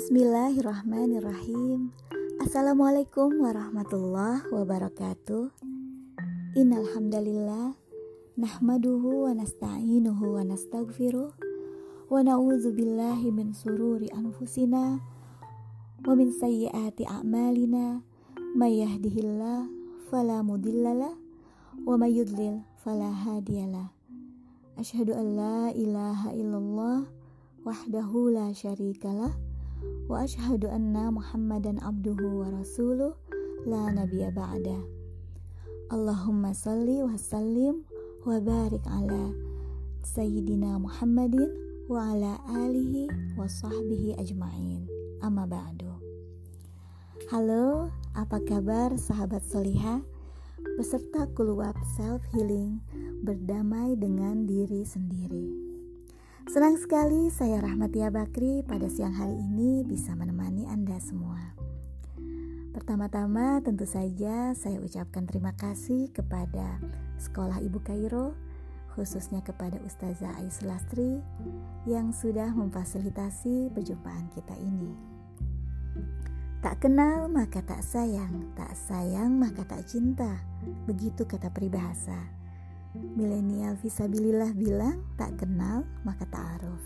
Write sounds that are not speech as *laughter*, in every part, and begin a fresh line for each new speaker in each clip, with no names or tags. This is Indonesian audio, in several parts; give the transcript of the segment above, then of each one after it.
Bismillahirrahmanirrahim. Assalamualaikum warahmatullahi wabarakatuh. Innalhamdalillah Nahmaduhu wa nasta'inuhu wa nasta'gfiruh Wa na'udzu billahi min sururi anfusina Wa min sayyiati a'malina. May yahdihillah fala mudhillalah Wa may yudlil fala hadiyalah Ashhadu an la ilaha illallah wahdahu la syarikalah wa ashhadu anna Muhammadan abduhu wa rasuluh la nabiyya ba'da. Allahumma salli wa sallim wa barik ala sayyidina Muhammadin wa ala alihi wa sahbihi ajma'in. Amma ba'du. Halo, apa kabar sahabat solihah? Peserta keluar self healing berdamai dengan diri sendiri. Senang sekali saya Rahmatia Bakri pada siang hari ini bisa menemani Anda semua. Pertama-tama tentu saja saya ucapkan terima kasih kepada Sekolah Ibu Kairo, khususnya kepada Ustazah Ais Lastri yang sudah memfasilitasi perjumpaan kita ini. Tak kenal maka tak sayang, tak sayang maka tak cinta. Begitu kata peribahasa. Milenial visabilillah bilang tak kenal maka ta'aruf.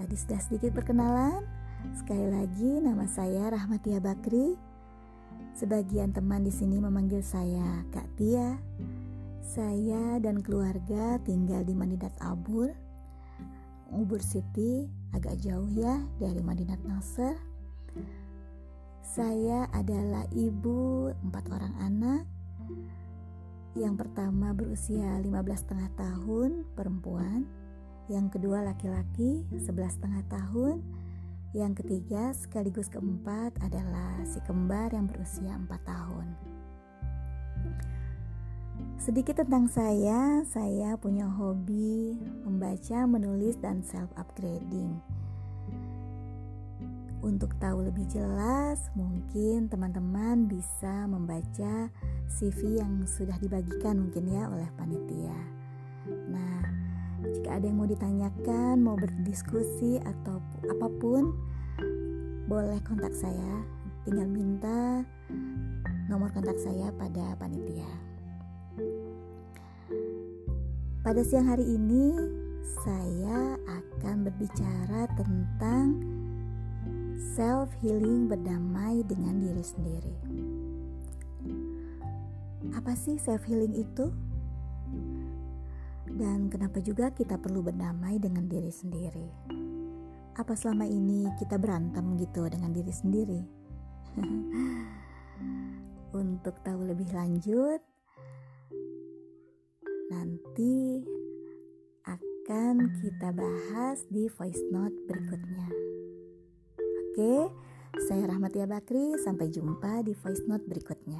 Tadi sudah sedikit perkenalan. Sekali lagi nama saya Rahmatia Bakri. Sebagian teman di sini memanggil saya Kak Tia. Saya dan keluarga tinggal di Madinat Abur, Ubur City, agak jauh ya dari Madinat Nasr. Saya adalah ibu empat orang anak yang pertama berusia 15 setengah tahun, perempuan. Yang kedua laki-laki, 11 setengah tahun. Yang ketiga sekaligus keempat adalah si kembar yang berusia 4 tahun. Sedikit tentang saya, saya punya hobi membaca, menulis, dan self-upgrading. Untuk tahu lebih jelas, mungkin teman-teman bisa membaca CV yang sudah dibagikan mungkin ya oleh panitia. Nah, jika ada yang mau ditanyakan, mau berdiskusi atau apa pun, boleh kontak saya. Tinggal minta nomor kontak saya pada panitia. Pada siang hari ini, saya akan berbicara tentang self healing berdamai dengan diri sendiri. Apa sih self healing itu? Dan kenapa juga kita perlu berdamai dengan diri sendiri? Apa selama ini kita berantem gitu dengan diri sendiri? *laughs* Untuk tahu lebih lanjut, nanti akan kita bahas di voice note berikutnya. Oke, saya Rahmatia Bakri. Sampai jumpa di voice note berikutnya.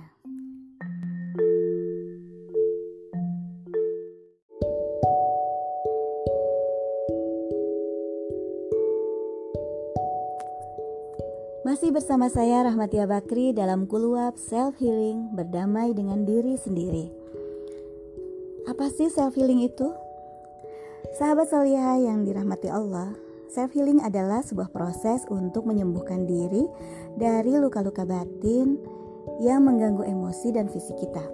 Masih bersama saya Rahmatia Bakri dalam Kuluap Self Healing berdamai dengan diri sendiri. Apa sih self healing itu? Sahabat salihah yang dirahmati Allah, Self healing adalah sebuah proses untuk menyembuhkan diri dari luka-luka batin yang mengganggu emosi dan fisik kita.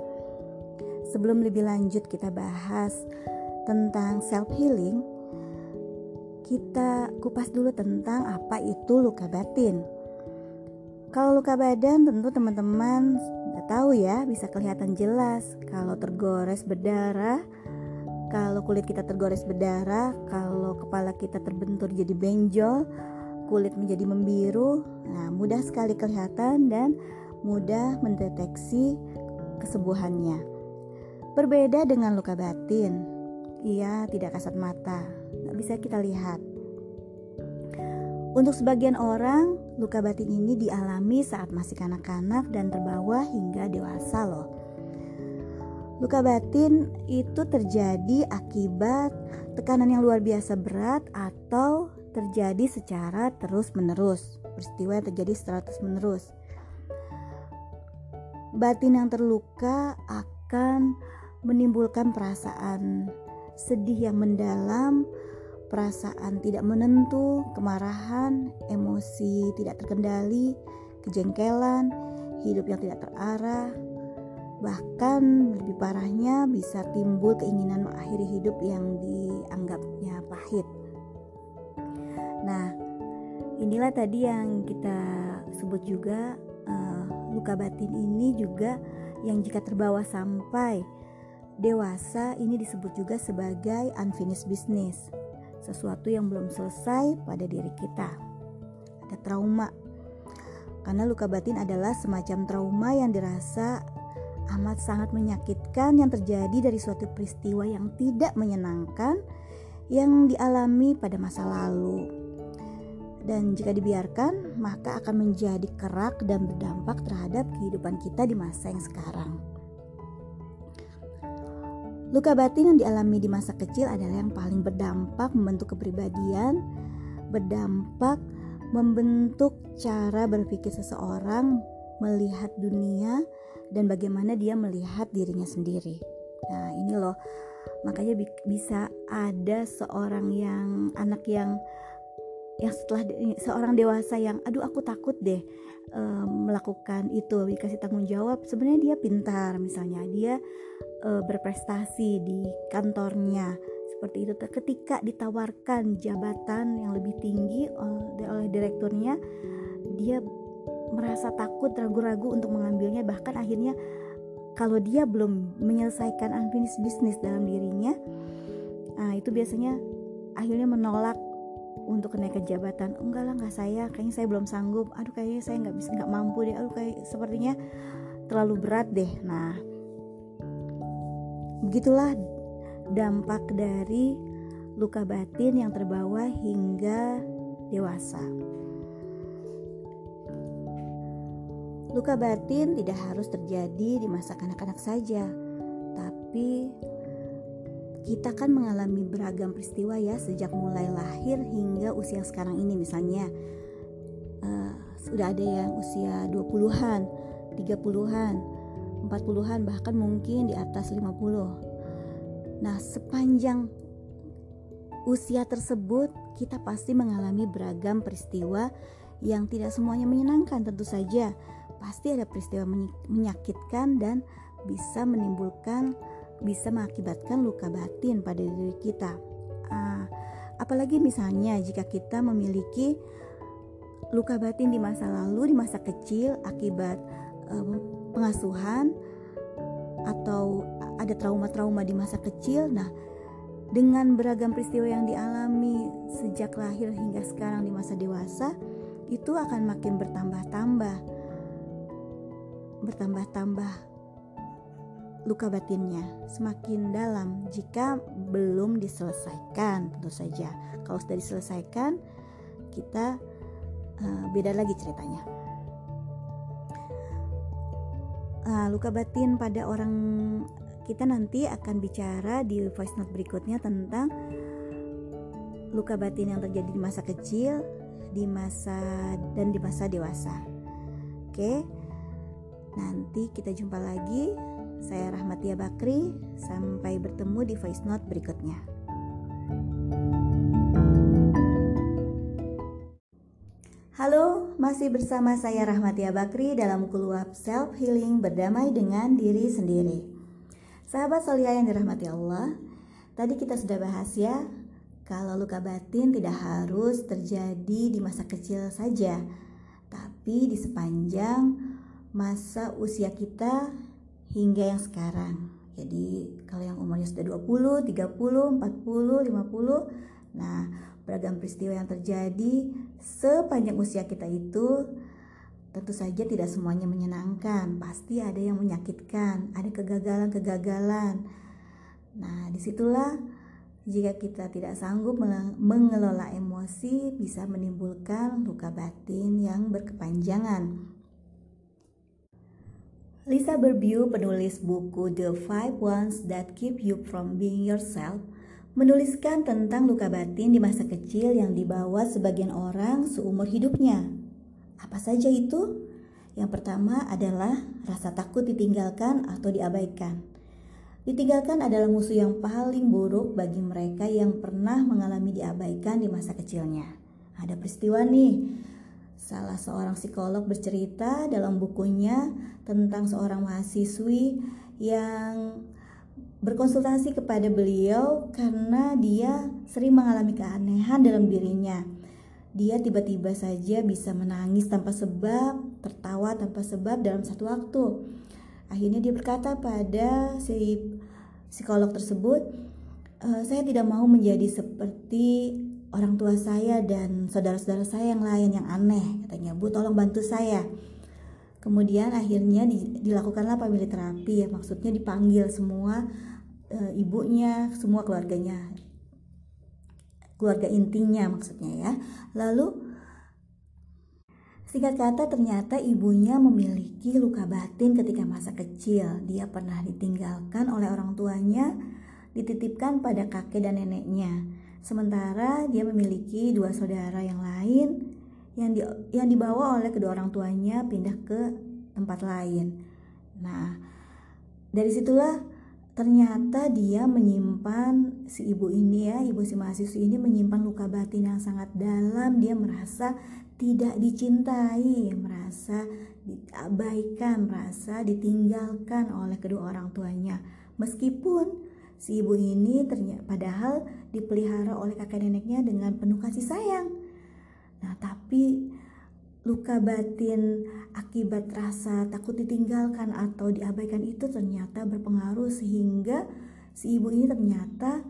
Sebelum lebih lanjut kita bahas tentang self healing, kita kupas dulu tentang apa itu luka batin. Kalau luka badan tentu teman-teman tahu ya, bisa kelihatan jelas kalau tergores berdarah kalau kulit kita tergores berdarah, kalau kepala kita terbentur jadi benjol, kulit menjadi membiru, nah mudah sekali kelihatan dan mudah mendeteksi kesembuhannya. Berbeda dengan luka batin, ia tidak kasat mata, nggak bisa kita lihat. Untuk sebagian orang, luka batin ini dialami saat masih kanak-kanak dan terbawa hingga dewasa loh. Luka batin itu terjadi akibat tekanan yang luar biasa berat atau terjadi secara terus-menerus. Peristiwa yang terjadi secara terus-menerus. Batin yang terluka akan menimbulkan perasaan sedih yang mendalam, perasaan tidak menentu, kemarahan, emosi tidak terkendali, kejengkelan, hidup yang tidak terarah, bahkan lebih parahnya bisa timbul keinginan mengakhiri hidup yang dianggapnya pahit. Nah, inilah tadi yang kita sebut juga uh, luka batin ini juga yang jika terbawa sampai dewasa ini disebut juga sebagai unfinished business sesuatu yang belum selesai pada diri kita. Ada trauma. Karena luka batin adalah semacam trauma yang dirasa amat sangat menyakitkan yang terjadi dari suatu peristiwa yang tidak menyenangkan yang dialami pada masa lalu. Dan jika dibiarkan, maka akan menjadi kerak dan berdampak terhadap kehidupan kita di masa yang sekarang. Luka batin yang dialami di masa kecil adalah yang paling berdampak membentuk kepribadian, berdampak membentuk cara berpikir seseorang, melihat dunia, dan bagaimana dia melihat dirinya sendiri. Nah, ini loh, makanya bisa ada seorang yang anak yang yang setelah seorang dewasa yang aduh aku takut deh melakukan itu dikasih tanggung jawab. Sebenarnya dia pintar misalnya. Dia uh, berprestasi di kantornya seperti itu. Ketika ditawarkan jabatan yang lebih tinggi oleh, oleh direkturnya dia merasa takut ragu-ragu untuk mengambilnya bahkan akhirnya kalau dia belum menyelesaikan unfinished business dalam dirinya nah itu biasanya akhirnya menolak untuk kenaikan jabatan. Enggak lah enggak saya kayaknya saya belum sanggup. Aduh kayaknya saya nggak bisa nggak mampu deh. Aduh kayak sepertinya terlalu berat deh. Nah Begitulah dampak dari luka batin yang terbawa hingga dewasa. Luka batin tidak harus terjadi di masa kanak-kanak saja, tapi kita kan mengalami beragam peristiwa ya sejak mulai lahir hingga usia sekarang ini misalnya uh, sudah ada yang usia 20-an, 30-an, 40-an bahkan mungkin di atas 50. Nah, sepanjang usia tersebut kita pasti mengalami beragam peristiwa yang tidak semuanya menyenangkan tentu saja. Pasti ada peristiwa menyakitkan dan bisa menimbulkan bisa mengakibatkan luka batin pada diri kita. Uh, apalagi misalnya jika kita memiliki luka batin di masa lalu, di masa kecil akibat uh, pengasuhan atau ada trauma-trauma di masa kecil. Nah, dengan beragam peristiwa yang dialami sejak lahir hingga sekarang di masa dewasa, itu akan makin bertambah-tambah. Bertambah-tambah luka batinnya semakin dalam jika belum diselesaikan tentu saja. Kalau sudah diselesaikan, kita uh, beda lagi ceritanya uh, luka batin pada orang kita nanti akan bicara di voice note berikutnya tentang luka batin yang terjadi di masa kecil, di masa dan di masa dewasa. Oke. Nanti kita jumpa lagi. Saya Rahmatia Bakri. Sampai bertemu di voice note berikutnya. Halo, masih bersama saya Rahmatia Bakri dalam Kuluap Self Healing berdamai dengan diri sendiri. Sahabat Solia yang dirahmati Allah, tadi kita sudah bahas ya, kalau luka batin tidak harus terjadi di masa kecil saja, tapi di sepanjang masa usia kita hingga yang sekarang. Jadi kalau yang umurnya sudah 20, 30, 40, 50, nah beragam peristiwa yang terjadi sepanjang usia kita itu tentu saja tidak semuanya menyenangkan. Pasti ada yang menyakitkan ada kegagalan-kegagalan. Nah di situlah jika kita tidak sanggup mengelola emosi bisa menimbulkan luka batin yang berkepanjangan Lisa Berbiu, penulis buku The Five Ones That Keep You From Being Yourself, menuliskan tentang luka batin di masa kecil yang dibawa sebagian orang seumur hidupnya. Apa saja itu? Yang pertama adalah rasa takut ditinggalkan atau diabaikan. Ditinggalkan adalah musuh yang paling buruk bagi mereka yang pernah mengalami diabaikan di masa kecilnya. Ada peristiwa nih, salah seorang psikolog bercerita dalam bukunya tentang seorang mahasiswi yang berkonsultasi kepada beliau karena dia sering mengalami keanehan dalam dirinya. Dia tiba-tiba saja bisa menangis tanpa sebab, tertawa tanpa sebab dalam satu waktu. Akhirnya dia berkata pada si psikolog tersebut, e, saya tidak mau menjadi seperti orang tua saya dan saudara-saudara saya yang lain yang aneh. Katanya, Bu tolong bantu saya. Kemudian akhirnya dilakukanlah family terapi ya, maksudnya dipanggil semua e, ibunya, semua keluarganya, keluarga intinya maksudnya ya. Lalu Singkat kata ternyata ibunya memiliki luka batin ketika masa kecil. Dia pernah ditinggalkan oleh orang tuanya, dititipkan pada kakek dan neneknya. Sementara dia memiliki dua saudara yang lain yang di, yang dibawa oleh kedua orang tuanya pindah ke tempat lain. Nah, dari situlah ternyata dia menyimpan si ibu ini ya, ibu si mahasiswi ini menyimpan luka batin yang sangat dalam. Dia merasa tidak dicintai, merasa diabaikan, merasa ditinggalkan oleh kedua orang tuanya. Meskipun si ibu ini ternyata padahal dipelihara oleh kakek neneknya dengan penuh kasih sayang. Nah, tapi luka batin akibat rasa takut ditinggalkan atau diabaikan itu ternyata berpengaruh sehingga si ibu ini ternyata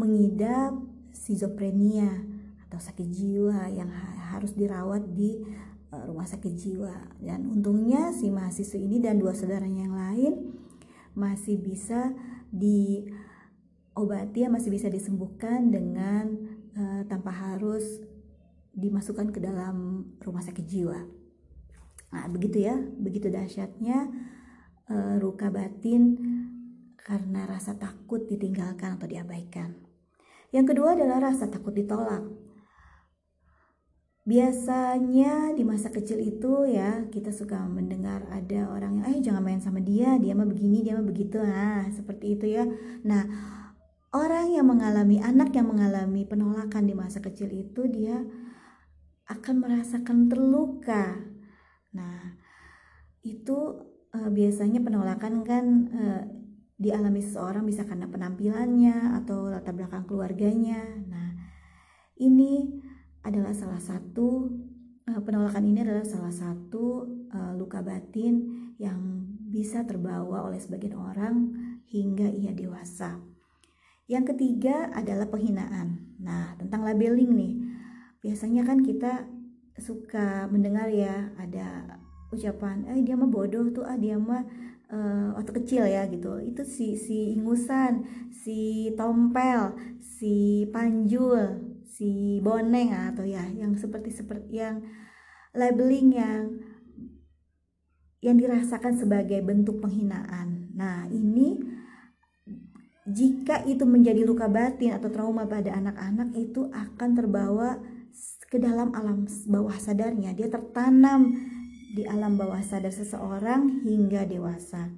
mengidap schizophrenia atau sakit jiwa yang harus dirawat di uh, rumah sakit jiwa dan untungnya si mahasiswa ini dan dua saudaranya yang lain masih bisa diobati ya masih bisa disembuhkan dengan uh, tanpa harus dimasukkan ke dalam rumah sakit jiwa. Nah, begitu ya, begitu dahsyatnya uh, luka batin karena rasa takut ditinggalkan atau diabaikan. Yang kedua adalah rasa takut ditolak. Biasanya di masa kecil itu ya kita suka mendengar ada orang yang eh jangan main sama dia, dia mah begini, dia mah begitu. Nah, seperti itu ya. Nah, orang yang mengalami anak yang mengalami penolakan di masa kecil itu dia akan merasakan terluka. Nah, itu uh, biasanya penolakan kan uh, dialami seseorang bisa karena penampilannya atau latar belakang keluarganya. Nah, ini adalah salah satu uh, penolakan ini adalah salah satu uh, luka batin yang bisa terbawa oleh sebagian orang hingga ia dewasa. Yang ketiga adalah penghinaan. Nah, tentang labeling nih. Biasanya kan kita suka mendengar ya ada ucapan, "Eh dia mah bodoh tuh, ah dia mah uh, waktu kecil ya gitu." Itu si si ingusan, si tompel, si panjul, si boneng atau ya yang seperti seperti yang labeling yang yang dirasakan sebagai bentuk penghinaan. Nah, ini jika itu menjadi luka batin atau trauma pada anak-anak itu akan terbawa ke dalam alam bawah sadarnya. Dia tertanam di alam bawah sadar seseorang hingga dewasa.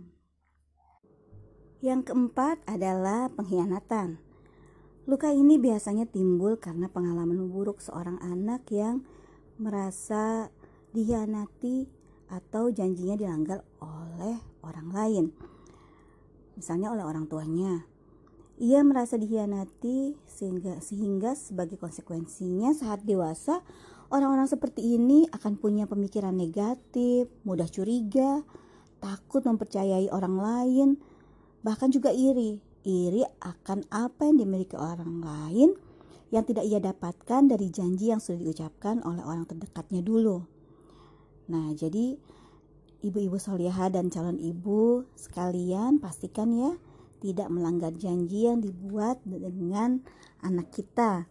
Yang keempat adalah pengkhianatan. Luka ini biasanya timbul karena pengalaman buruk seorang anak yang merasa dihianati atau janjinya dilanggar oleh orang lain. Misalnya oleh orang tuanya. Ia merasa dihianati sehingga sehingga sebagai konsekuensinya saat dewasa orang-orang seperti ini akan punya pemikiran negatif, mudah curiga, takut mempercayai orang lain, bahkan juga iri iri akan apa yang dimiliki orang lain yang tidak ia dapatkan dari janji yang sudah diucapkan oleh orang terdekatnya dulu. Nah, jadi ibu-ibu solihah dan calon ibu sekalian pastikan ya tidak melanggar janji yang dibuat dengan anak kita.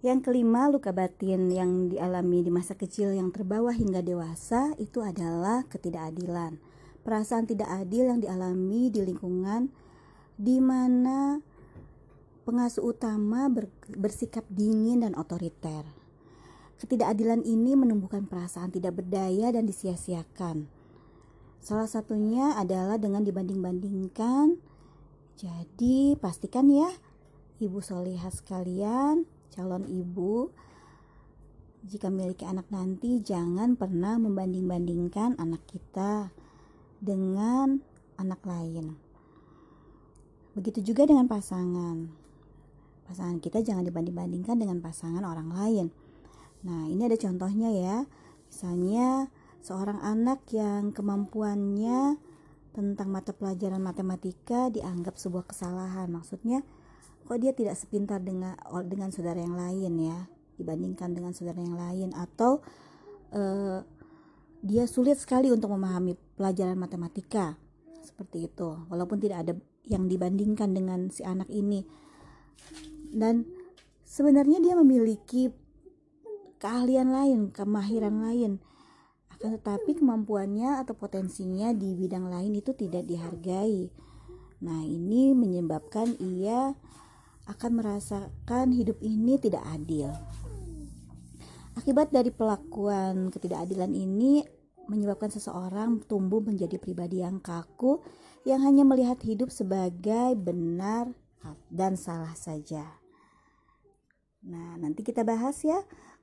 Yang kelima, luka batin yang dialami di masa kecil yang terbawa hingga dewasa itu adalah ketidakadilan perasaan tidak adil yang dialami di lingkungan di mana pengasuh utama ber, bersikap dingin dan otoriter. Ketidakadilan ini menumbuhkan perasaan tidak berdaya dan disia-siakan. Salah satunya adalah dengan dibanding-bandingkan. Jadi, pastikan ya, ibu solihah sekalian, calon ibu, jika memiliki anak nanti, jangan pernah membanding-bandingkan anak kita dengan anak lain. Begitu juga dengan pasangan. Pasangan kita jangan dibanding-bandingkan dengan pasangan orang lain. Nah, ini ada contohnya ya. Misalnya, seorang anak yang kemampuannya tentang mata pelajaran matematika dianggap sebuah kesalahan. Maksudnya, kok dia tidak sepintar dengan dengan saudara yang lain ya, dibandingkan dengan saudara yang lain? Atau uh, dia sulit sekali untuk memahami pelajaran matematika. Seperti itu. Walaupun tidak ada yang dibandingkan dengan si anak ini. Dan sebenarnya dia memiliki keahlian lain kemahiran lain akan tetapi kemampuannya atau potensinya di bidang lain itu tidak dihargai. Nah, ini menyebabkan ia akan merasakan hidup ini tidak adil. Akibat dari pelakuan ketidakadilan ini menyebabkan seseorang tumbuh menjadi pribadi yang kaku yang hanya melihat hidup sebagai benar dan salah saja. Nah, nanti kita bahas ya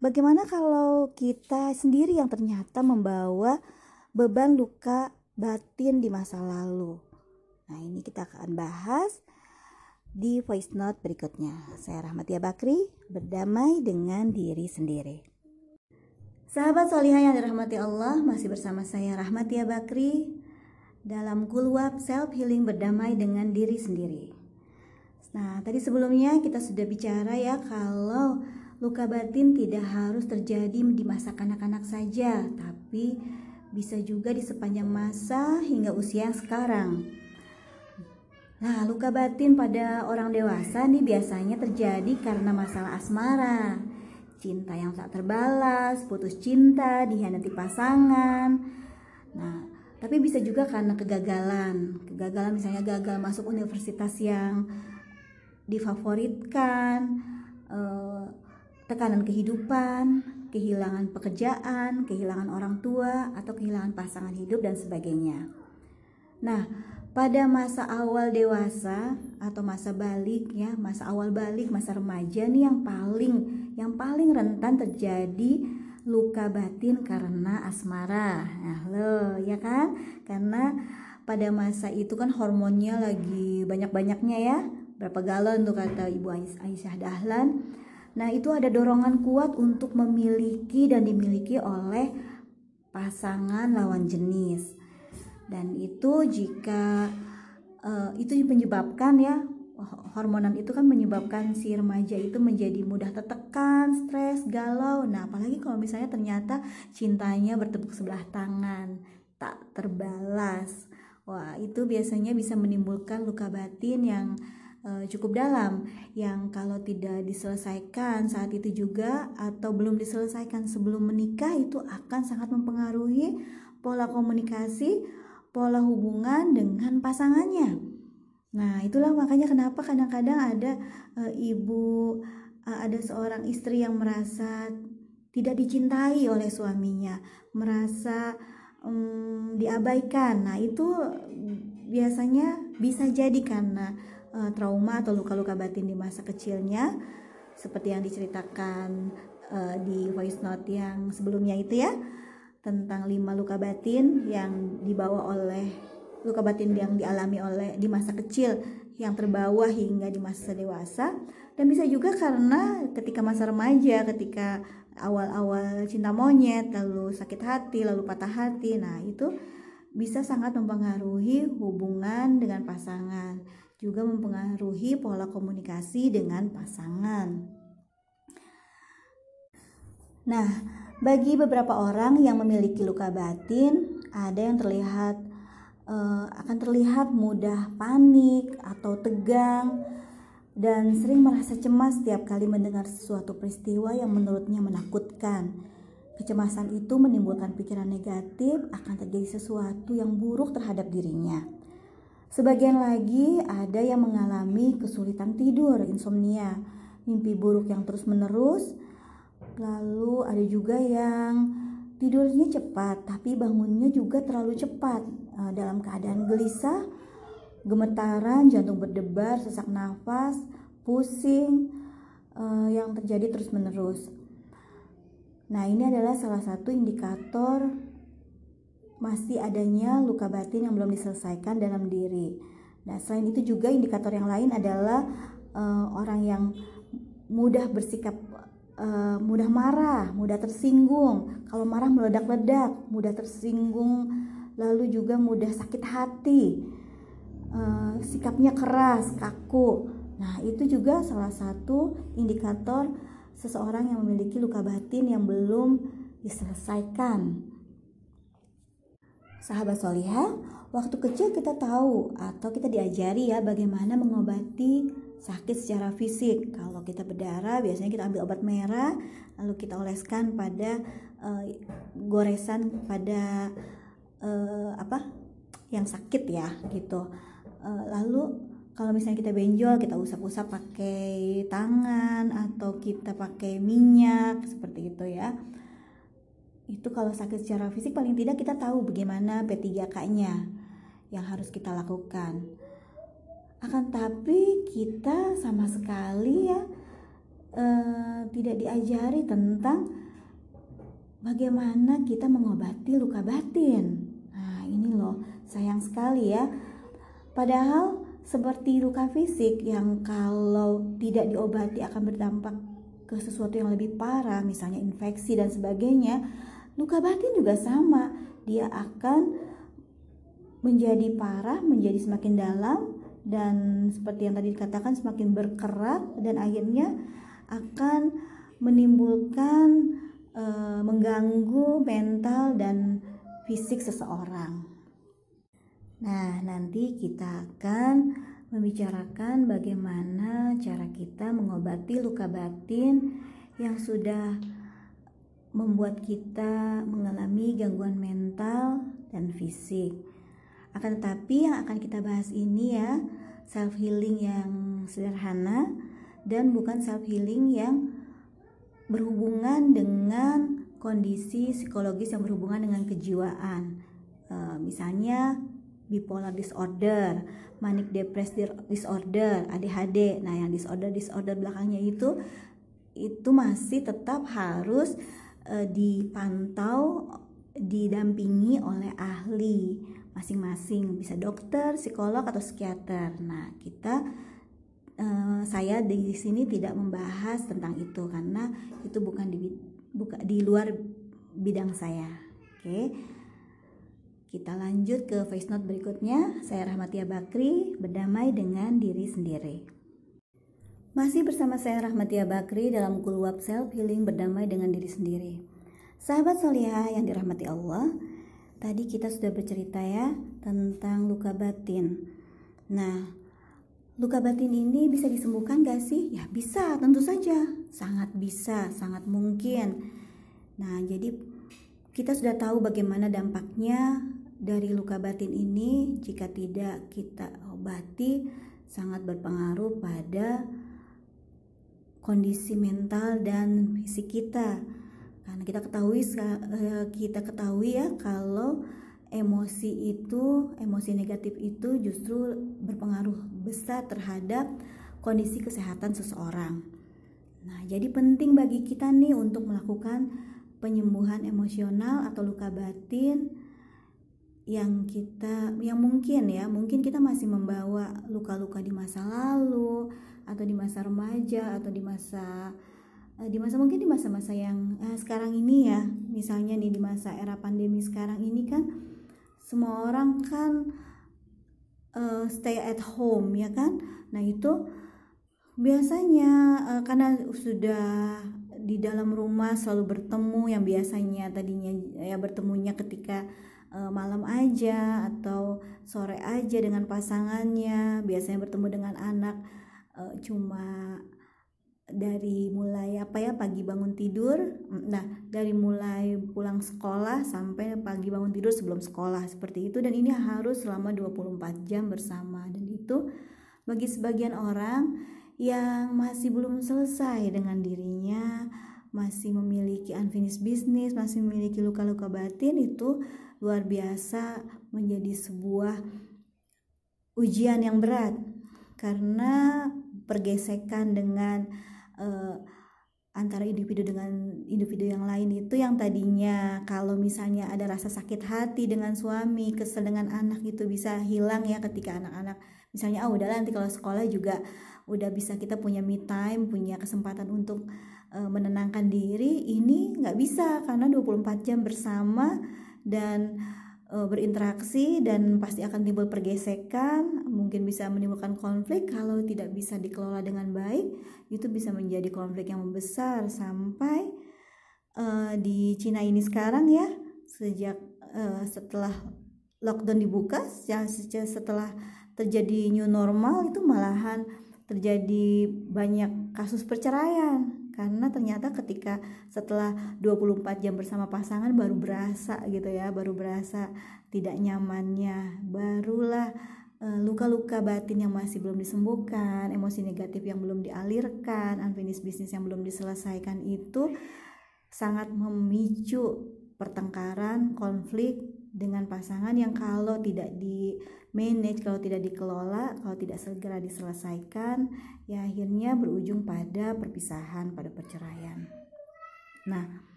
Bagaimana kalau kita sendiri yang ternyata membawa beban luka batin di masa lalu? Nah, ini kita akan bahas di voice note berikutnya. Saya Rahmatia Bakri, berdamai dengan diri sendiri. Sahabat solihah yang dirahmati Allah, masih bersama saya Rahmatia Bakri dalam Kulwab Self Healing Berdamai dengan Diri Sendiri. Nah, tadi sebelumnya kita sudah bicara ya kalau Luka batin tidak harus terjadi di masa kanak-kanak saja, tapi bisa juga di sepanjang masa hingga usia sekarang. Nah, luka batin pada orang dewasa nih biasanya terjadi karena masalah asmara, cinta yang tak terbalas, putus cinta, dihianati pasangan. Nah, tapi bisa juga karena kegagalan. Kegagalan misalnya gagal masuk universitas yang difavoritkan, uh, tekanan kehidupan, kehilangan pekerjaan, kehilangan orang tua, atau kehilangan pasangan hidup dan sebagainya. Nah, pada masa awal dewasa atau masa balik ya, masa awal balik, masa remaja nih yang paling yang paling rentan terjadi luka batin karena asmara. Nah, lo ya kan? Karena pada masa itu kan hormonnya lagi banyak-banyaknya ya. Berapa galon tuh kata Ibu Aisyah Dahlan Nah, itu ada dorongan kuat untuk memiliki dan dimiliki oleh pasangan lawan jenis. Dan itu jika uh, itu menyebabkan ya hormonan itu kan menyebabkan si remaja itu menjadi mudah tertekan, stres, galau. Nah, apalagi kalau misalnya ternyata cintanya bertepuk sebelah tangan, tak terbalas. Wah, itu biasanya bisa menimbulkan luka batin yang uh, cukup dalam yang kalau tidak diselesaikan saat itu juga atau belum diselesaikan sebelum menikah itu akan sangat mempengaruhi pola komunikasi, pola hubungan dengan pasangannya. Nah, itulah makanya kenapa kadang-kadang ada uh, ibu uh, ada seorang istri yang merasa tidak dicintai oleh suaminya, merasa um, diabaikan. Nah, itu biasanya bisa jadi karena uh, trauma atau luka-luka batin di masa kecilnya seperti yang diceritakan uh, di voice note yang sebelumnya itu ya tentang lima luka batin yang dibawa oleh luka batin yang dialami oleh di masa kecil yang terbawa hingga di masa dewasa. Dan bisa juga karena ketika masa remaja ketika awal-awal cinta monyet lalu sakit hati lalu patah hati nah itu bisa sangat mempengaruhi hubungan dengan pasangan juga mempengaruhi pola komunikasi dengan pasangan. Nah, bagi beberapa orang yang memiliki luka batin, ada yang terlihat uh, akan terlihat mudah panik atau tegang dan sering merasa cemas setiap kali mendengar sesuatu peristiwa yang menurutnya menakutkan. Kecemasan itu menimbulkan pikiran negatif akan terjadi sesuatu yang buruk terhadap dirinya. Sebagian lagi ada yang mengalami kesulitan tidur, insomnia, mimpi buruk yang terus-menerus. Lalu ada juga yang tidurnya cepat tapi bangunnya juga terlalu cepat uh, dalam keadaan gelisah gemetaran jantung berdebar sesak nafas pusing uh, yang terjadi terus menerus nah ini adalah salah satu indikator masih adanya luka batin yang belum diselesaikan dalam diri. Nah, selain itu juga indikator yang lain adalah uh, orang yang mudah bersikap uh, mudah marah, mudah tersinggung. Kalau marah meledak-ledak, mudah tersinggung, lalu juga mudah sakit hati. Uh, sikapnya keras, kaku. Nah, itu juga salah satu indikator seseorang yang memiliki luka batin yang belum diselesaikan. Sahabat solihah, waktu kecil kita tahu atau kita diajari ya bagaimana mengobati sakit secara fisik. Kalau kita berdarah, biasanya kita ambil obat merah, lalu kita oleskan pada uh, goresan pada uh, apa yang sakit ya gitu. Uh, lalu kalau misalnya kita benjol, kita usap-usap pakai tangan atau kita pakai minyak seperti itu ya itu kalau sakit secara fisik paling tidak kita tahu bagaimana P3K-nya yang harus kita lakukan. Akan tapi kita sama sekali ya eh, tidak diajari tentang bagaimana kita mengobati luka batin. Nah, ini loh, sayang sekali ya. Padahal seperti luka fisik yang kalau tidak diobati akan berdampak ke sesuatu yang lebih parah, misalnya infeksi dan sebagainya Luka batin juga sama, dia akan menjadi parah, menjadi semakin dalam dan seperti yang tadi dikatakan semakin berkerak dan akhirnya akan menimbulkan e, mengganggu mental dan fisik seseorang. Nah, nanti kita akan membicarakan bagaimana cara kita mengobati luka batin yang sudah membuat kita mengalami gangguan mental dan fisik. Akan tetapi yang akan kita bahas ini ya self healing yang sederhana dan bukan self healing yang berhubungan dengan kondisi psikologis yang berhubungan dengan kejiwaan. E, misalnya bipolar disorder, manic depressive disorder, ADHD. Nah, yang disorder disorder belakangnya itu itu masih tetap harus uh, dipantau didampingi oleh ahli masing-masing bisa dokter, psikolog atau psikiater. Nah, kita uh, saya di sini tidak membahas tentang itu karena itu bukan di buka di luar bidang saya. Oke. Kita lanjut ke voice note berikutnya. Saya Rahmatia Bakri, berdamai dengan diri sendiri. Masih bersama saya Rahmatia Bakri dalam Kulwab Self Healing berdamai dengan diri sendiri. Sahabat solihah yang dirahmati Allah, tadi kita sudah bercerita ya tentang luka batin. Nah, luka batin ini bisa disembuhkan gak sih? Ya bisa, tentu saja. Sangat bisa, sangat mungkin. Nah, jadi kita sudah tahu bagaimana dampaknya dari luka batin ini jika tidak kita obati sangat berpengaruh pada kondisi mental dan fisik kita karena kita ketahui eh, kita ketahui ya kalau emosi itu emosi negatif itu justru berpengaruh besar terhadap kondisi kesehatan seseorang. Nah, jadi penting bagi kita nih untuk melakukan penyembuhan emosional atau luka batin yang kita yang mungkin ya, mungkin kita masih membawa luka-luka di masa lalu, atau di masa remaja atau di masa eh, di masa mungkin di masa-masa yang eh, sekarang ini ya. Misalnya nih di masa era pandemi sekarang ini kan semua orang kan uh, stay at home ya kan? Nah itu biasanya uh, karena sudah di dalam rumah selalu bertemu yang biasanya tadinya ya bertemunya ketika uh, malam aja atau sore aja dengan pasangannya biasanya bertemu dengan anak uh, cuma dari mulai apa ya pagi bangun tidur nah dari mulai pulang sekolah sampai pagi bangun tidur sebelum sekolah seperti itu. Dan ini harus selama 24 jam bersama. Dan itu bagi sebagian orang yang masih belum selesai dengan dirinya masih memiliki unfinished business, masih memiliki luka-luka batin itu luar biasa menjadi sebuah ujian yang berat. Karena pergesekan dengan uh, antara individu dengan individu yang lain itu yang tadinya kalau misalnya ada rasa sakit hati dengan suami, kesel dengan anak itu bisa hilang ya ketika anak-anak misalnya ah oh, udahlah nanti kalau sekolah juga udah bisa kita punya me time, punya kesempatan untuk uh, menenangkan diri. Ini nggak bisa karena 24 jam bersama dan berinteraksi dan pasti akan timbul pergesekan, mungkin bisa menimbulkan konflik. Kalau tidak bisa dikelola dengan baik, itu bisa menjadi konflik yang membesar sampai uh, di Cina ini sekarang ya, sejak uh, setelah lockdown dibuka, setelah terjadi new normal itu malahan terjadi banyak kasus perceraian karena ternyata ketika setelah 24 jam bersama pasangan baru berasa gitu ya baru berasa tidak nyamannya barulah eh, luka-luka batin yang masih belum disembuhkan emosi negatif yang belum dialirkan unfinished business yang belum diselesaikan itu sangat memicu pertengkaran konflik dengan pasangan yang kalau tidak di manage kalau tidak dikelola kalau tidak segera diselesaikan ya akhirnya berujung pada perpisahan pada perceraian. Nah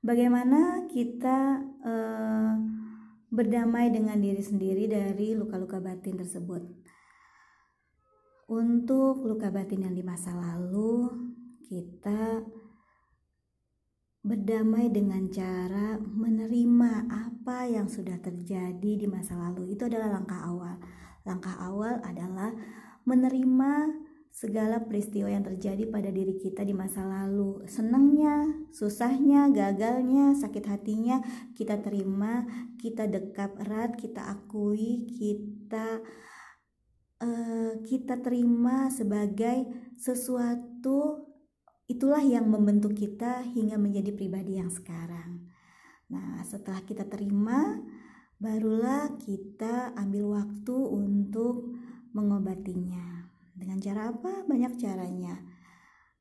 bagaimana kita eh, berdamai dengan diri sendiri dari luka-luka batin tersebut? Untuk luka batin yang di masa lalu kita berdamai dengan cara menerima apa yang sudah terjadi di masa lalu. Itu adalah langkah awal. Langkah awal adalah menerima segala peristiwa yang terjadi pada diri kita di masa lalu. Senangnya, susahnya, gagalnya, sakit hatinya kita terima, kita dekap erat, kita akui, kita uh, kita terima sebagai sesuatu Itulah yang membentuk kita hingga menjadi pribadi yang sekarang. Nah, setelah kita terima, barulah kita ambil waktu untuk mengobatinya. Dengan cara apa? Banyak caranya.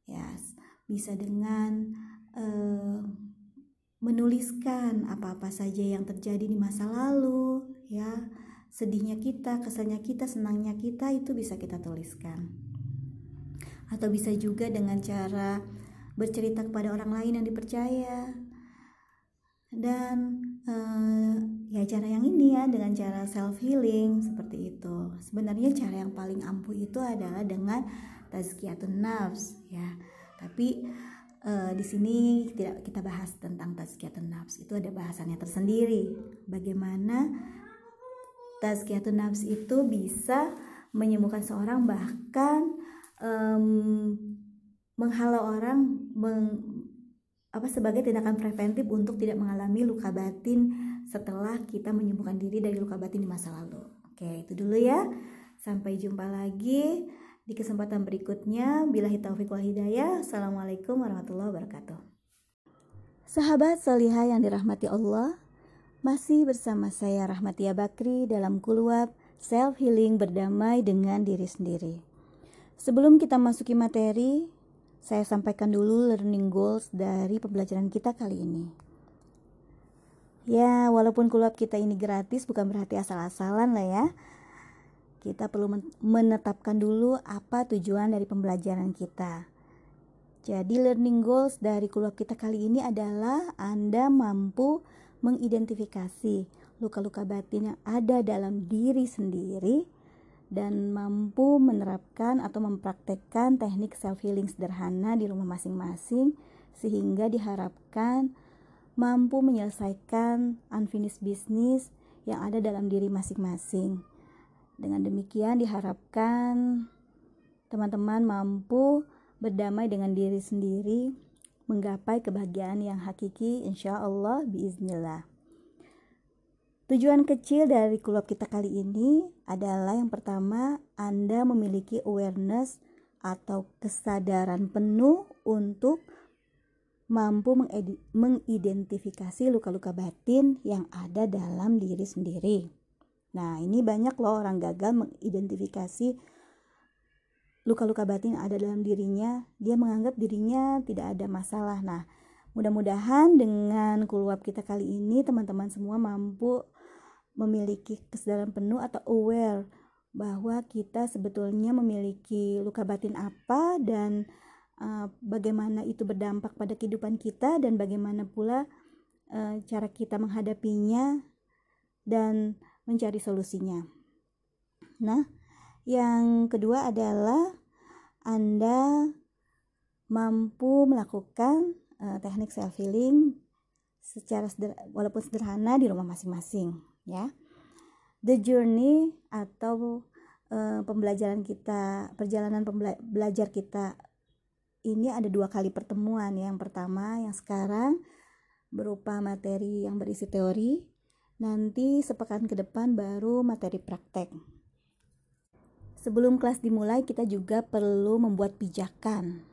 Ya, bisa dengan uh, menuliskan apa-apa saja yang terjadi di masa lalu, ya. Sedihnya kita, kesannya kita, senangnya kita itu bisa kita tuliskan atau bisa juga dengan cara bercerita kepada orang lain yang dipercaya. Dan uh, ya cara yang ini ya dengan cara self healing seperti itu. Sebenarnya cara yang paling ampuh itu adalah dengan tazkiyatun nafs ya. Tapi uh, di sini tidak kita bahas tentang tazkiyatun nafs. Itu ada bahasannya tersendiri. Bagaimana tazkiyatun nafs itu bisa menyembuhkan seorang bahkan um, menghalau orang meng, apa sebagai tindakan preventif untuk tidak mengalami luka batin setelah kita menyembuhkan diri dari luka batin di masa lalu. Oke, itu dulu ya. Sampai jumpa lagi di kesempatan berikutnya. Bila taufik wal hidayah. Assalamualaikum warahmatullahi wabarakatuh. Sahabat solihah yang dirahmati Allah, masih bersama saya Rahmatia Bakri dalam kuluap Self Healing Berdamai dengan Diri Sendiri. Sebelum kita masuki materi, saya sampaikan dulu learning goals dari pembelajaran kita kali ini. Ya, walaupun kulab kita ini gratis bukan berarti asal-asalan lah ya. Kita perlu menetapkan dulu apa tujuan dari pembelajaran kita. Jadi learning goals dari kulab kita kali ini adalah Anda mampu mengidentifikasi luka-luka batin yang ada dalam diri sendiri dan mampu menerapkan atau mempraktekkan teknik self healing sederhana di rumah masing-masing sehingga diharapkan mampu menyelesaikan unfinished business yang ada dalam diri masing-masing. Dengan demikian diharapkan teman-teman mampu berdamai dengan diri sendiri, menggapai kebahagiaan yang hakiki insya Allah biiznillah. Tujuan kecil dari kulab kita kali ini adalah yang pertama, Anda memiliki awareness atau kesadaran penuh untuk mampu mengidentifikasi luka-luka batin yang ada dalam diri sendiri. Nah, ini banyak loh orang gagal mengidentifikasi luka-luka batin ada dalam dirinya, dia menganggap dirinya tidak ada masalah. Nah, mudah-mudahan dengan kuluap kita kali ini teman-teman semua mampu memiliki kesadaran penuh atau aware bahwa kita sebetulnya memiliki luka batin apa dan uh, bagaimana itu berdampak pada kehidupan kita dan bagaimana pula uh, cara kita menghadapinya dan mencari solusinya. Nah, yang kedua adalah Anda mampu melakukan uh, teknik self healing secara seder walaupun sederhana di rumah masing-masing, ya. The journey atau uh, pembelajaran kita, perjalanan pembela belajar kita ini ada dua kali pertemuan. Yang pertama yang sekarang berupa materi yang berisi teori, nanti sepekan ke depan baru materi praktek. Sebelum kelas dimulai, kita juga perlu membuat pijakan.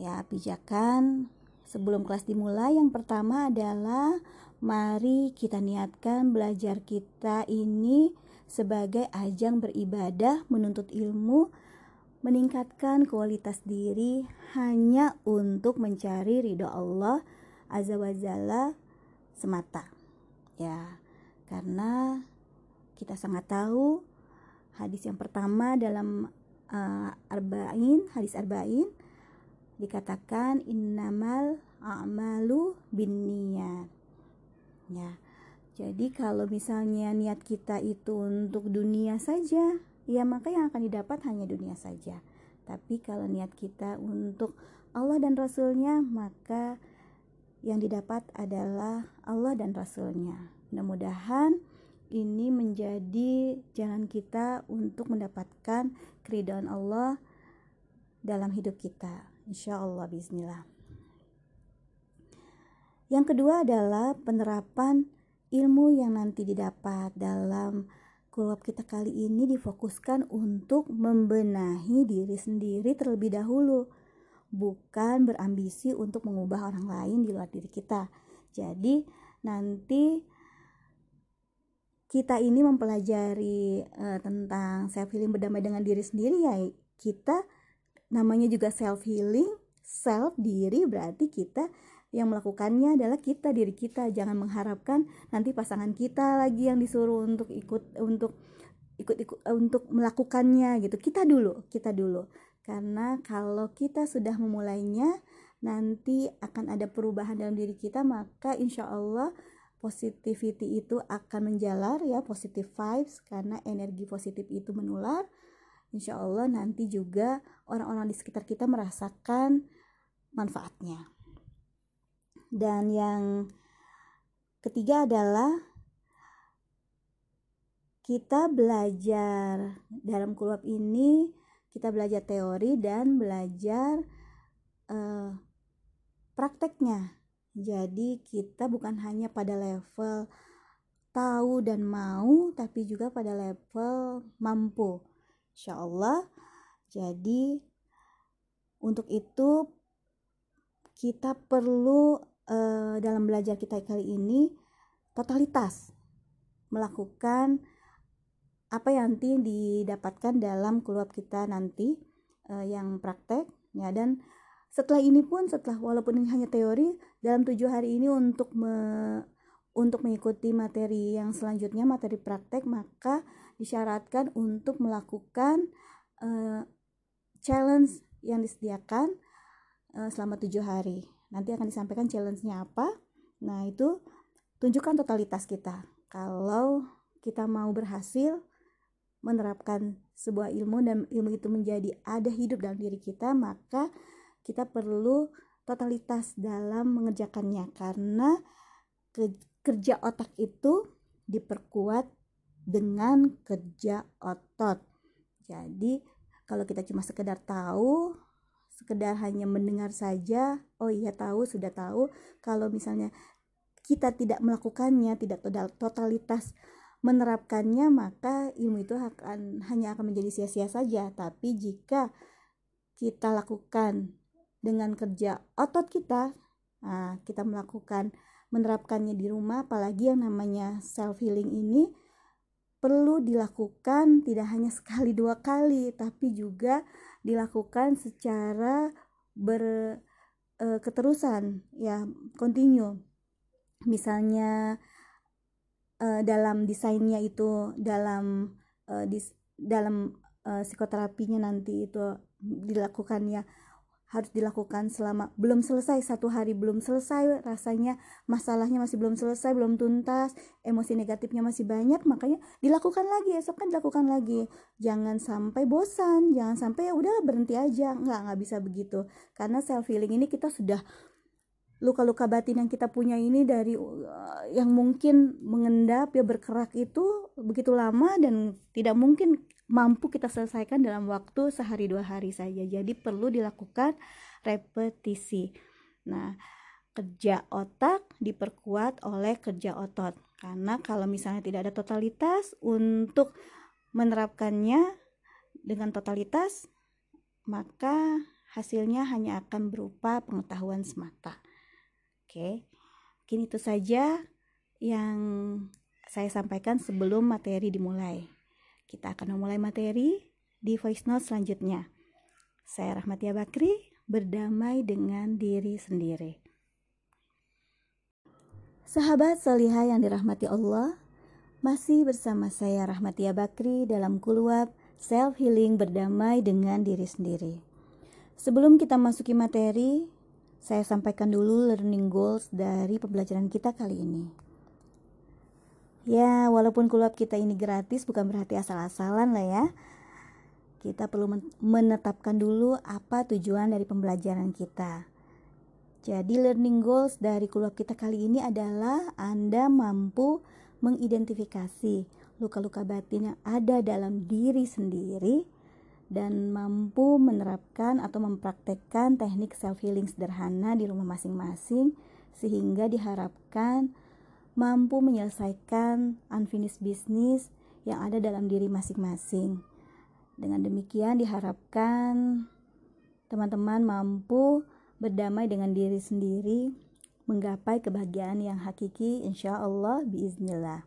Ya, pijakan sebelum kelas dimulai yang pertama adalah mari kita niatkan belajar kita ini sebagai ajang beribadah, menuntut ilmu, meningkatkan kualitas diri hanya untuk mencari ridho Allah Azza wa Jalla semata. Ya, karena kita sangat tahu hadis yang pertama dalam uh, arba'in hadis arba'in dikatakan innamal a'malu binniyat. Ya. Jadi kalau misalnya niat kita itu untuk dunia saja ya maka yang akan didapat hanya dunia saja. Tapi kalau niat kita untuk Allah dan Rasulnya maka yang didapat adalah Allah dan Rasulnya. Mudah-mudahan ini menjadi jalan kita untuk mendapatkan keridhaan Allah dalam hidup kita. Insya Allah, bismillah. Yang kedua adalah penerapan ilmu yang nanti didapat dalam kulab kita kali ini difokuskan untuk membenahi diri sendiri terlebih dahulu, bukan berambisi untuk mengubah orang lain di luar diri kita. Jadi, nanti kita ini mempelajari uh, tentang self healing berdamai dengan diri sendiri ya kita namanya juga self healing self diri berarti kita yang melakukannya adalah kita diri kita. Jangan mengharapkan nanti pasangan kita lagi yang disuruh untuk ikut untuk ikut ikut uh, untuk melakukannya gitu. Kita dulu kita dulu. Karena kalau kita sudah memulainya nanti akan ada perubahan dalam diri kita maka insya Allah positivity itu akan menjalar ya positive vibes karena energi positif itu menular insya Allah nanti juga orang-orang di sekitar kita merasakan manfaatnya dan yang ketiga adalah kita belajar dalam kulab ini kita belajar teori dan belajar uh, prakteknya jadi kita bukan hanya pada level tahu dan mau, tapi juga pada level mampu. Insya Allah. Jadi untuk itu kita perlu uh, dalam belajar kita kali ini totalitas melakukan apa yang nanti didapatkan dalam keluar kita nanti uh, yang praktek ya dan setelah ini pun setelah walaupun ini hanya teori dalam tujuh hari ini untuk me, untuk mengikuti materi yang selanjutnya materi praktek maka disyaratkan untuk melakukan uh, challenge yang disediakan uh, selama tujuh hari. Nanti akan disampaikan challenge-nya apa. Nah itu tunjukkan totalitas kita. Kalau kita mau berhasil menerapkan sebuah ilmu dan ilmu itu menjadi ada hidup dalam diri kita maka kita perlu totalitas dalam mengerjakannya. Karena kerja otak itu diperkuat dengan kerja otot. Jadi kalau kita cuma sekedar tahu, sekedar hanya mendengar saja, oh iya tahu, sudah tahu. Kalau misalnya kita tidak melakukannya, tidak totalitas menerapkannya, maka ilmu itu akan hanya akan menjadi sia-sia saja. Tapi jika kita lakukan dengan kerja otot kita nah, kita melakukan menerapkannya di rumah apalagi yang namanya self healing ini perlu dilakukan tidak hanya sekali dua kali tapi juga dilakukan secara berketerusan uh, ya continue. Misalnya uh, dalam desainnya itu dalam uh, dis, dalam uh, psikoterapinya nanti itu dilakukan ya harus dilakukan selama belum selesai satu hari belum selesai rasanya masalahnya masih belum selesai belum tuntas emosi negatifnya masih banyak makanya dilakukan lagi esok kan dilakukan lagi. Jangan sampai bosan jangan sampai ya udahlah berhenti aja. Nggak nggak bisa begitu. Karena self healing ini kita sudah luka-luka batin yang kita punya ini dari uh, yang mungkin mengendap ya berkerak itu begitu lama dan tidak mungkin mampu kita selesaikan dalam waktu sehari dua hari saja. Jadi perlu dilakukan repetisi. Nah, kerja otak diperkuat oleh kerja otot. Karena kalau misalnya tidak ada totalitas untuk menerapkannya dengan totalitas, maka hasilnya hanya akan berupa pengetahuan semata. Oke, mungkin itu saja yang saya sampaikan sebelum materi dimulai. Kita akan memulai materi di voice note selanjutnya. Saya Rahmatia Bakri, berdamai dengan diri sendiri. Sahabat salihah yang dirahmati Allah, masih bersama saya Rahmatia Bakri dalam kuluab Self Healing Berdamai dengan Diri Sendiri. Sebelum kita masuki materi, saya sampaikan dulu learning goals dari pembelajaran kita kali ini. Ya, walaupun kulab kita ini gratis bukan berarti asal-asalan lah ya. Kita perlu menetapkan dulu apa tujuan dari pembelajaran kita. Jadi learning goals dari kulab kita kali ini adalah Anda mampu mengidentifikasi luka-luka batin yang ada dalam diri sendiri dan mampu menerapkan atau mempraktekkan teknik self healing sederhana di rumah masing-masing sehingga diharapkan mampu menyelesaikan unfinished business yang ada dalam diri masing-masing. Dengan demikian diharapkan teman-teman mampu berdamai dengan diri sendiri, menggapai kebahagiaan yang hakiki insya Allah biiznillah.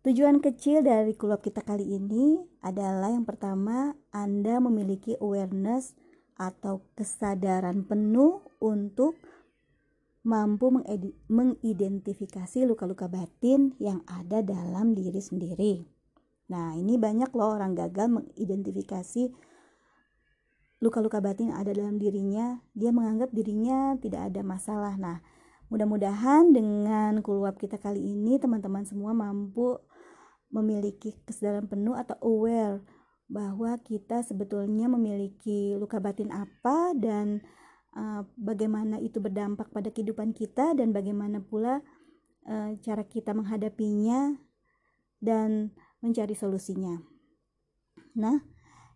Tujuan kecil dari kulub kita kali ini adalah yang pertama, Anda memiliki awareness atau kesadaran penuh untuk mampu mengidentifikasi luka-luka batin yang ada dalam diri sendiri. Nah, ini banyak loh orang gagal mengidentifikasi luka-luka batin yang ada dalam dirinya. Dia menganggap dirinya tidak ada masalah. Nah, mudah-mudahan dengan kuluap kita kali ini teman-teman semua mampu memiliki kesadaran penuh atau aware bahwa kita sebetulnya memiliki luka batin apa dan uh, bagaimana itu berdampak pada kehidupan kita dan bagaimana pula uh, cara kita menghadapinya dan mencari solusinya. Nah,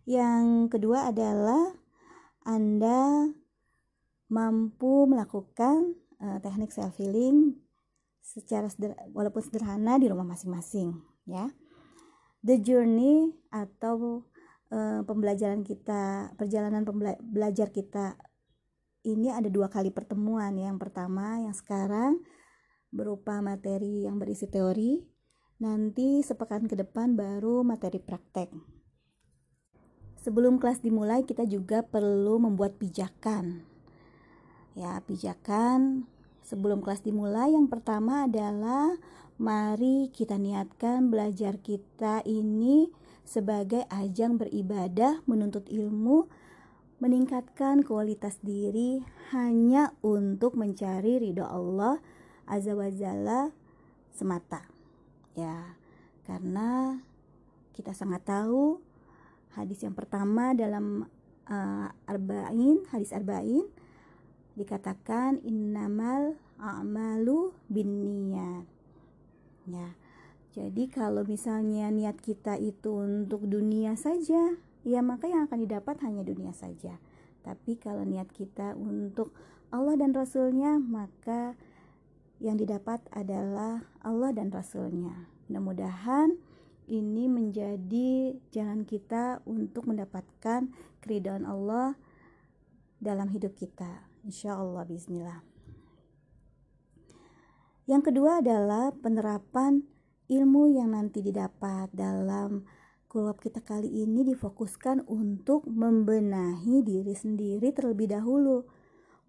yang kedua adalah Anda mampu melakukan uh, teknik self healing secara seder walaupun sederhana di rumah masing-masing, ya. The journey atau uh, pembelajaran kita, perjalanan pembela belajar kita ini ada dua kali pertemuan. Yang pertama yang sekarang berupa materi yang berisi teori. Nanti sepekan ke depan baru materi praktek. Sebelum kelas dimulai kita juga perlu membuat pijakan. Ya, pijakan sebelum kelas dimulai yang pertama adalah mari kita niatkan belajar kita ini sebagai ajang beribadah menuntut ilmu meningkatkan kualitas diri hanya untuk mencari ridho Allah Azza wa Jalla semata. Ya, karena kita sangat tahu hadis yang pertama dalam uh, arba'in, hadis arba'in dikatakan innamal a'malu binniyat. Ya. Jadi kalau misalnya niat kita itu untuk dunia saja, ya maka yang akan didapat hanya dunia saja. Tapi kalau niat kita untuk Allah dan Rasulnya, maka yang didapat adalah Allah dan Rasulnya. Mudah-mudahan ini menjadi jalan kita untuk mendapatkan keridhaan Allah dalam hidup kita. Insya Allah, bismillah. Yang kedua adalah penerapan ilmu yang nanti didapat dalam kulab kita kali ini difokuskan untuk membenahi diri sendiri terlebih dahulu,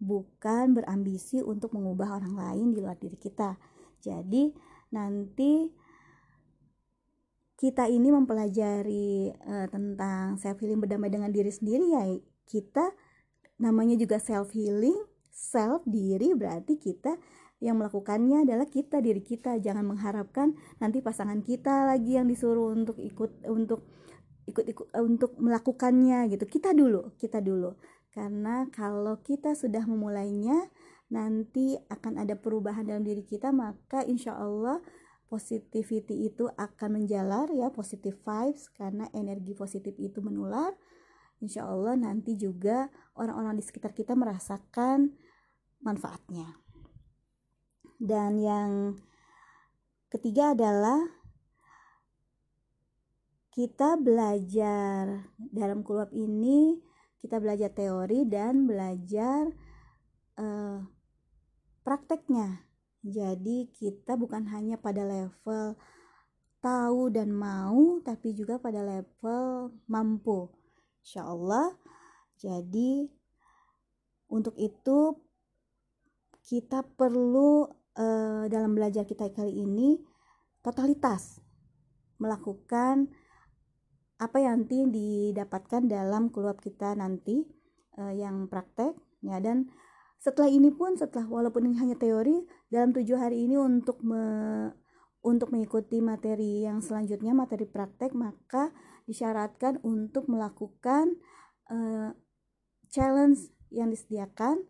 bukan berambisi untuk mengubah orang lain di luar diri kita. Jadi, nanti kita ini mempelajari uh, tentang self healing berdamai dengan diri sendiri ya kita namanya juga self healing self diri berarti kita yang melakukannya adalah kita diri kita. Jangan mengharapkan nanti pasangan kita lagi yang disuruh untuk ikut untuk ikut ikut eh, untuk melakukannya gitu. Kita dulu kita dulu. Karena kalau kita sudah memulainya nanti akan ada perubahan dalam diri kita maka insya Allah positivity itu akan menjalar ya positive vibes. Karena energi positif itu menular. Insya Allah nanti juga orang-orang di sekitar kita merasakan manfaatnya dan yang ketiga adalah kita belajar dalam kulab ini kita belajar teori dan belajar uh, prakteknya jadi kita bukan hanya pada level tahu dan mau, tapi juga pada level mampu. Insya Allah. Jadi untuk itu kita perlu uh, dalam belajar kita kali ini totalitas melakukan apa yang nanti didapatkan dalam keluar kita nanti uh, yang praktek ya. Dan setelah ini pun setelah walaupun ini hanya teori dalam tujuh hari ini untuk me, untuk mengikuti materi yang selanjutnya materi praktek maka disyaratkan untuk melakukan uh, challenge yang disediakan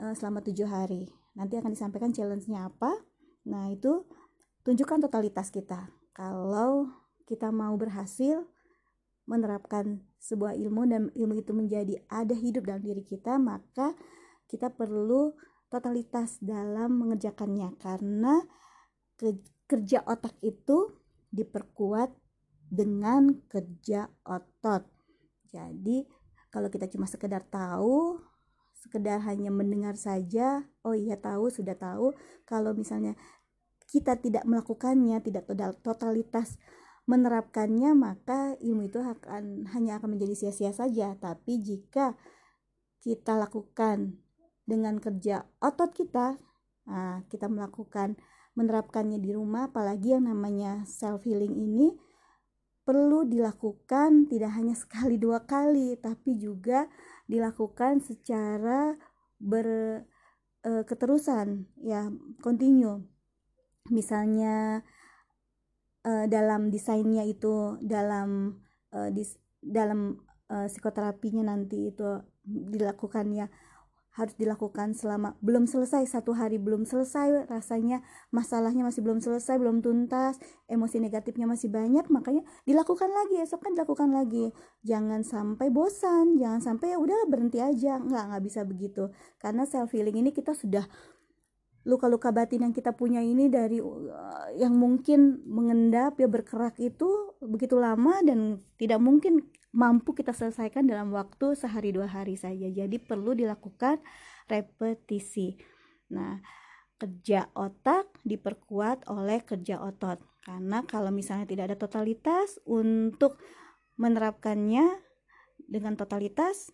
uh, selama tujuh hari nanti akan disampaikan challenge-nya apa. Nah itu tunjukkan totalitas kita. Kalau kita mau berhasil menerapkan sebuah ilmu dan ilmu itu menjadi ada hidup dalam diri kita maka kita perlu totalitas dalam mengerjakannya. Karena ke, kerja otak itu diperkuat dengan kerja otot. Jadi kalau kita cuma sekedar tahu, sekedar hanya mendengar saja, oh iya tahu, sudah tahu. Kalau misalnya kita tidak melakukannya, tidak totalitas menerapkannya, maka ilmu itu akan hanya akan menjadi sia-sia saja. Tapi jika kita lakukan dengan kerja otot kita nah, kita melakukan menerapkannya di rumah apalagi yang namanya self healing ini perlu dilakukan tidak hanya sekali dua kali tapi juga dilakukan secara berketerusan e, ya continue. Misalnya e, dalam desainnya itu dalam e, dis, dalam e, psikoterapinya nanti itu dilakukannya harus dilakukan selama belum selesai satu hari belum selesai rasanya masalahnya masih belum selesai belum tuntas emosi negatifnya masih banyak makanya dilakukan lagi esok kan dilakukan lagi. Jangan sampai bosan jangan sampai ya udah berhenti aja. Nggak nggak bisa begitu. Karena self healing ini kita sudah luka-luka batin yang kita punya ini dari uh, yang mungkin mengendap ya berkerak itu begitu lama dan tidak mungkin mampu kita selesaikan dalam waktu sehari dua hari saja. Jadi perlu dilakukan repetisi. Nah, kerja otak diperkuat oleh kerja otot. Karena kalau misalnya tidak ada totalitas untuk menerapkannya dengan totalitas,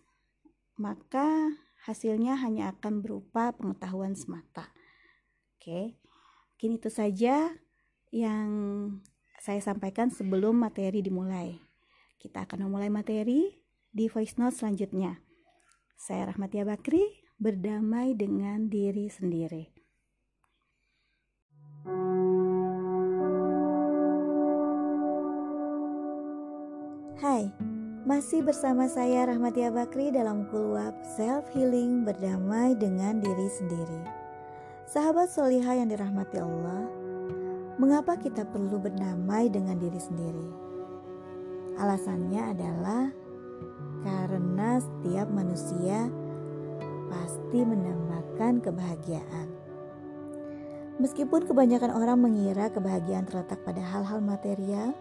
maka hasilnya hanya akan berupa pengetahuan semata. Oke, mungkin itu saja yang saya sampaikan sebelum materi dimulai. Kita akan memulai materi di voice note selanjutnya. Saya Rahmatia Bakri, berdamai dengan diri sendiri. Hai, masih bersama saya Rahmatia Bakri dalam Kulwab Self Healing Berdamai dengan Diri Sendiri. Sahabat solihah yang dirahmati Allah, mengapa kita perlu berdamai dengan diri sendiri? Alasannya adalah karena setiap manusia pasti menambahkan kebahagiaan. Meskipun kebanyakan orang mengira kebahagiaan terletak pada hal-hal material,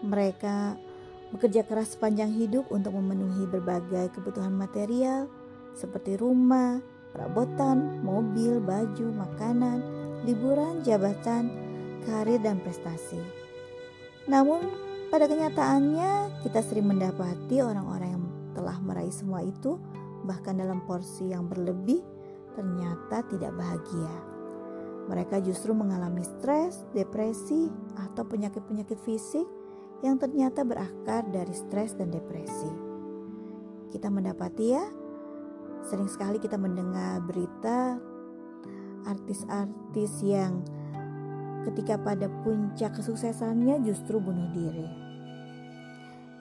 mereka bekerja keras sepanjang hidup untuk memenuhi berbagai kebutuhan material seperti rumah, perabotan, mobil, baju, makanan, liburan, jabatan, karir dan prestasi. Namun pada kenyataannya kita sering mendapati orang-orang yang telah meraih semua itu bahkan dalam porsi yang berlebih ternyata tidak bahagia. Mereka justru mengalami stres, depresi, atau penyakit-penyakit fisik yang ternyata berakar dari stres dan depresi. Kita mendapati ya, sering sekali kita mendengar berita artis-artis yang ketika pada puncak kesuksesannya justru bunuh diri.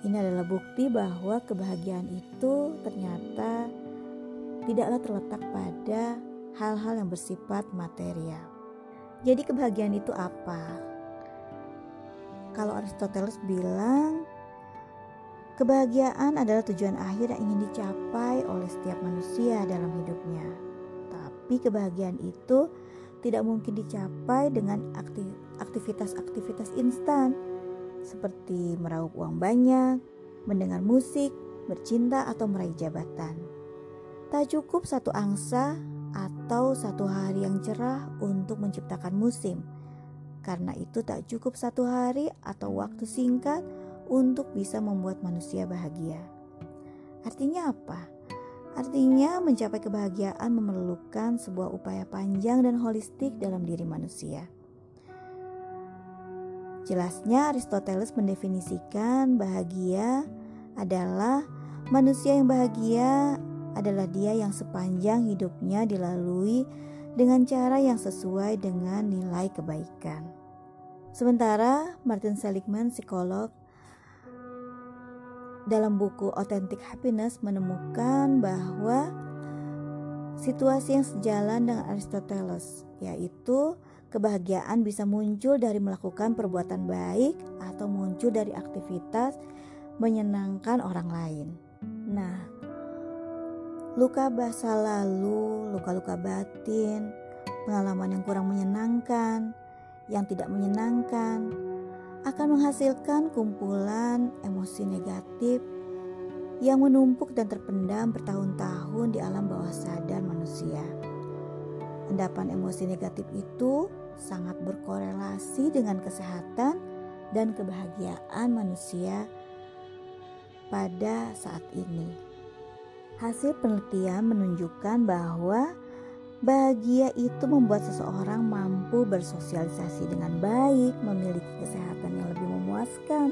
Ini adalah bukti bahwa kebahagiaan itu ternyata tidaklah terletak pada hal-hal yang bersifat material. Jadi kebahagiaan itu apa? Kalau Aristoteles bilang kebahagiaan adalah tujuan akhir yang ingin dicapai oleh setiap manusia dalam hidupnya. Tapi kebahagiaan itu tidak mungkin dicapai dengan aktivitas-aktivitas instan seperti meraup uang banyak, mendengar musik, bercinta atau meraih jabatan. Tak cukup satu angsa atau satu hari yang cerah untuk menciptakan musim. Karena itu tak cukup satu hari atau waktu singkat untuk bisa membuat manusia bahagia. Artinya apa? Artinya, mencapai kebahagiaan memerlukan sebuah upaya panjang dan holistik dalam diri manusia. Jelasnya, Aristoteles mendefinisikan bahagia adalah manusia yang bahagia adalah dia yang sepanjang hidupnya dilalui dengan cara yang sesuai dengan nilai kebaikan. Sementara Martin Seligman, psikolog, dalam buku Authentic Happiness menemukan bahwa situasi yang sejalan dengan Aristoteles, yaitu kebahagiaan bisa muncul dari melakukan perbuatan baik atau muncul dari aktivitas menyenangkan orang lain. Nah, luka basa lalu, luka-luka batin, pengalaman yang kurang menyenangkan, yang tidak menyenangkan, akan menghasilkan kumpulan emosi negatif yang menumpuk dan terpendam bertahun-tahun di alam bawah sadar manusia. Endapan emosi negatif itu sangat berkorelasi dengan kesehatan dan kebahagiaan manusia pada saat ini. Hasil penelitian menunjukkan bahwa Bahagia itu membuat seseorang mampu bersosialisasi dengan baik, memiliki kesehatan yang lebih memuaskan,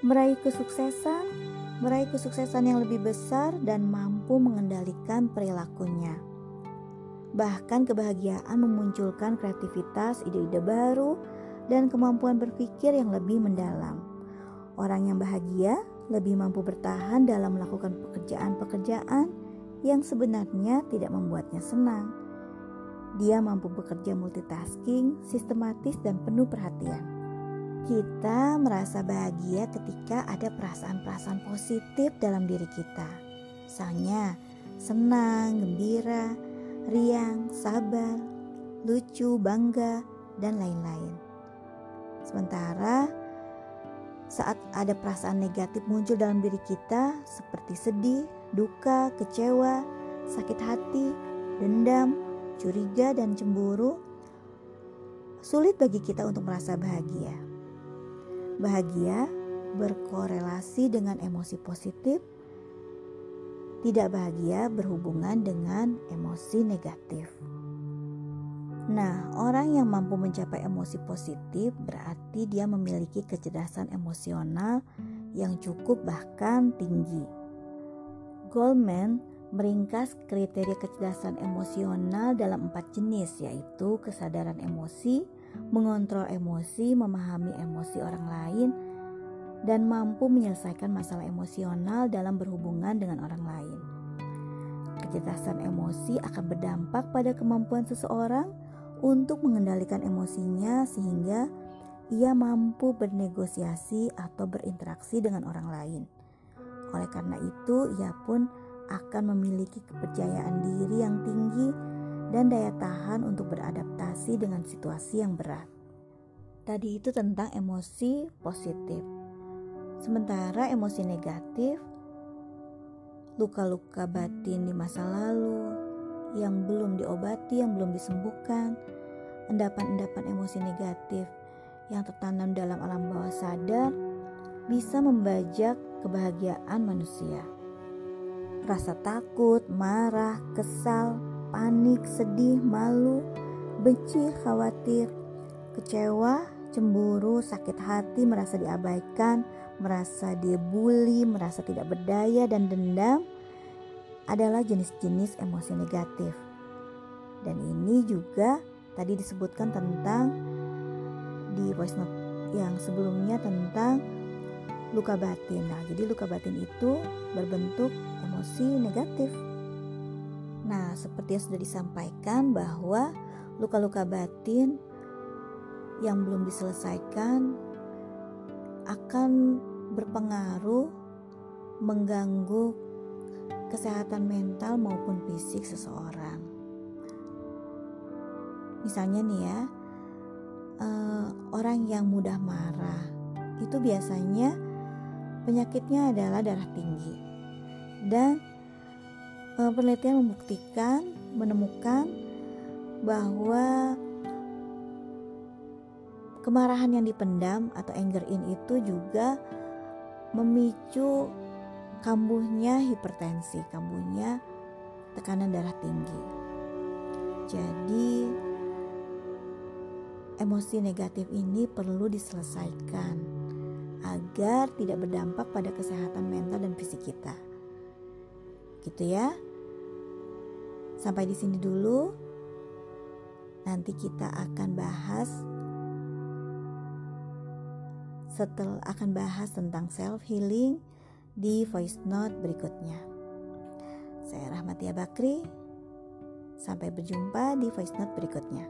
meraih kesuksesan, meraih kesuksesan yang lebih besar dan mampu mengendalikan perilakunya. Bahkan kebahagiaan memunculkan kreativitas, ide-ide baru, dan kemampuan berpikir yang lebih mendalam. Orang yang bahagia lebih mampu bertahan dalam melakukan pekerjaan-pekerjaan yang sebenarnya tidak membuatnya senang. Dia mampu bekerja multitasking, sistematis, dan penuh perhatian. Kita merasa bahagia ketika ada perasaan-perasaan positif dalam diri kita. Misalnya, senang, gembira, riang, sabar, lucu, bangga, dan lain-lain. Sementara saat ada perasaan negatif muncul dalam diri kita, seperti sedih, duka, kecewa, sakit hati, dendam, curiga, dan cemburu, sulit bagi kita untuk merasa bahagia. Bahagia berkorelasi dengan emosi positif, tidak bahagia berhubungan dengan emosi negatif. Nah, orang yang mampu mencapai emosi positif berarti dia memiliki kecerdasan emosional yang cukup, bahkan tinggi. Goldman meringkas kriteria kecerdasan emosional dalam empat jenis yaitu kesadaran emosi, mengontrol emosi, memahami emosi orang lain, dan mampu menyelesaikan masalah emosional dalam berhubungan dengan orang lain. Kecerdasan emosi akan berdampak pada kemampuan seseorang untuk mengendalikan emosinya sehingga ia mampu bernegosiasi atau berinteraksi dengan orang lain. Oleh karena itu, ia pun akan memiliki kepercayaan diri yang tinggi dan daya tahan untuk beradaptasi dengan situasi yang berat. Tadi itu tentang emosi positif. Sementara emosi negatif, luka-luka batin di masa lalu yang belum diobati, yang belum disembuhkan, endapan-endapan emosi negatif yang tertanam dalam alam bawah sadar bisa membajak kebahagiaan manusia. Rasa takut, marah, kesal, panik, sedih, malu, benci, khawatir, kecewa, cemburu, sakit hati, merasa diabaikan, merasa dibully, merasa tidak berdaya, dan dendam adalah jenis-jenis emosi negatif. Dan ini juga tadi disebutkan tentang di voice note yang sebelumnya tentang luka batin. Nah, jadi luka batin itu berbentuk emosi negatif. Nah, seperti yang sudah disampaikan bahwa luka-luka batin yang belum diselesaikan akan berpengaruh mengganggu kesehatan mental maupun fisik seseorang. Misalnya nih ya, uh, orang yang mudah marah itu biasanya penyakitnya adalah darah tinggi dan uh, penelitian membuktikan menemukan bahwa kemarahan yang dipendam atau anger in itu juga memicu kambuhnya hipertensi, kambuhnya tekanan darah tinggi. Jadi emosi negatif ini perlu diselesaikan agar tidak berdampak pada kesehatan mental dan fisik kita. Gitu ya. Sampai di sini dulu. Nanti kita akan bahas setelah akan bahas tentang self healing di voice note berikutnya. Saya Rahmatia Bakri. Sampai berjumpa di voice note berikutnya.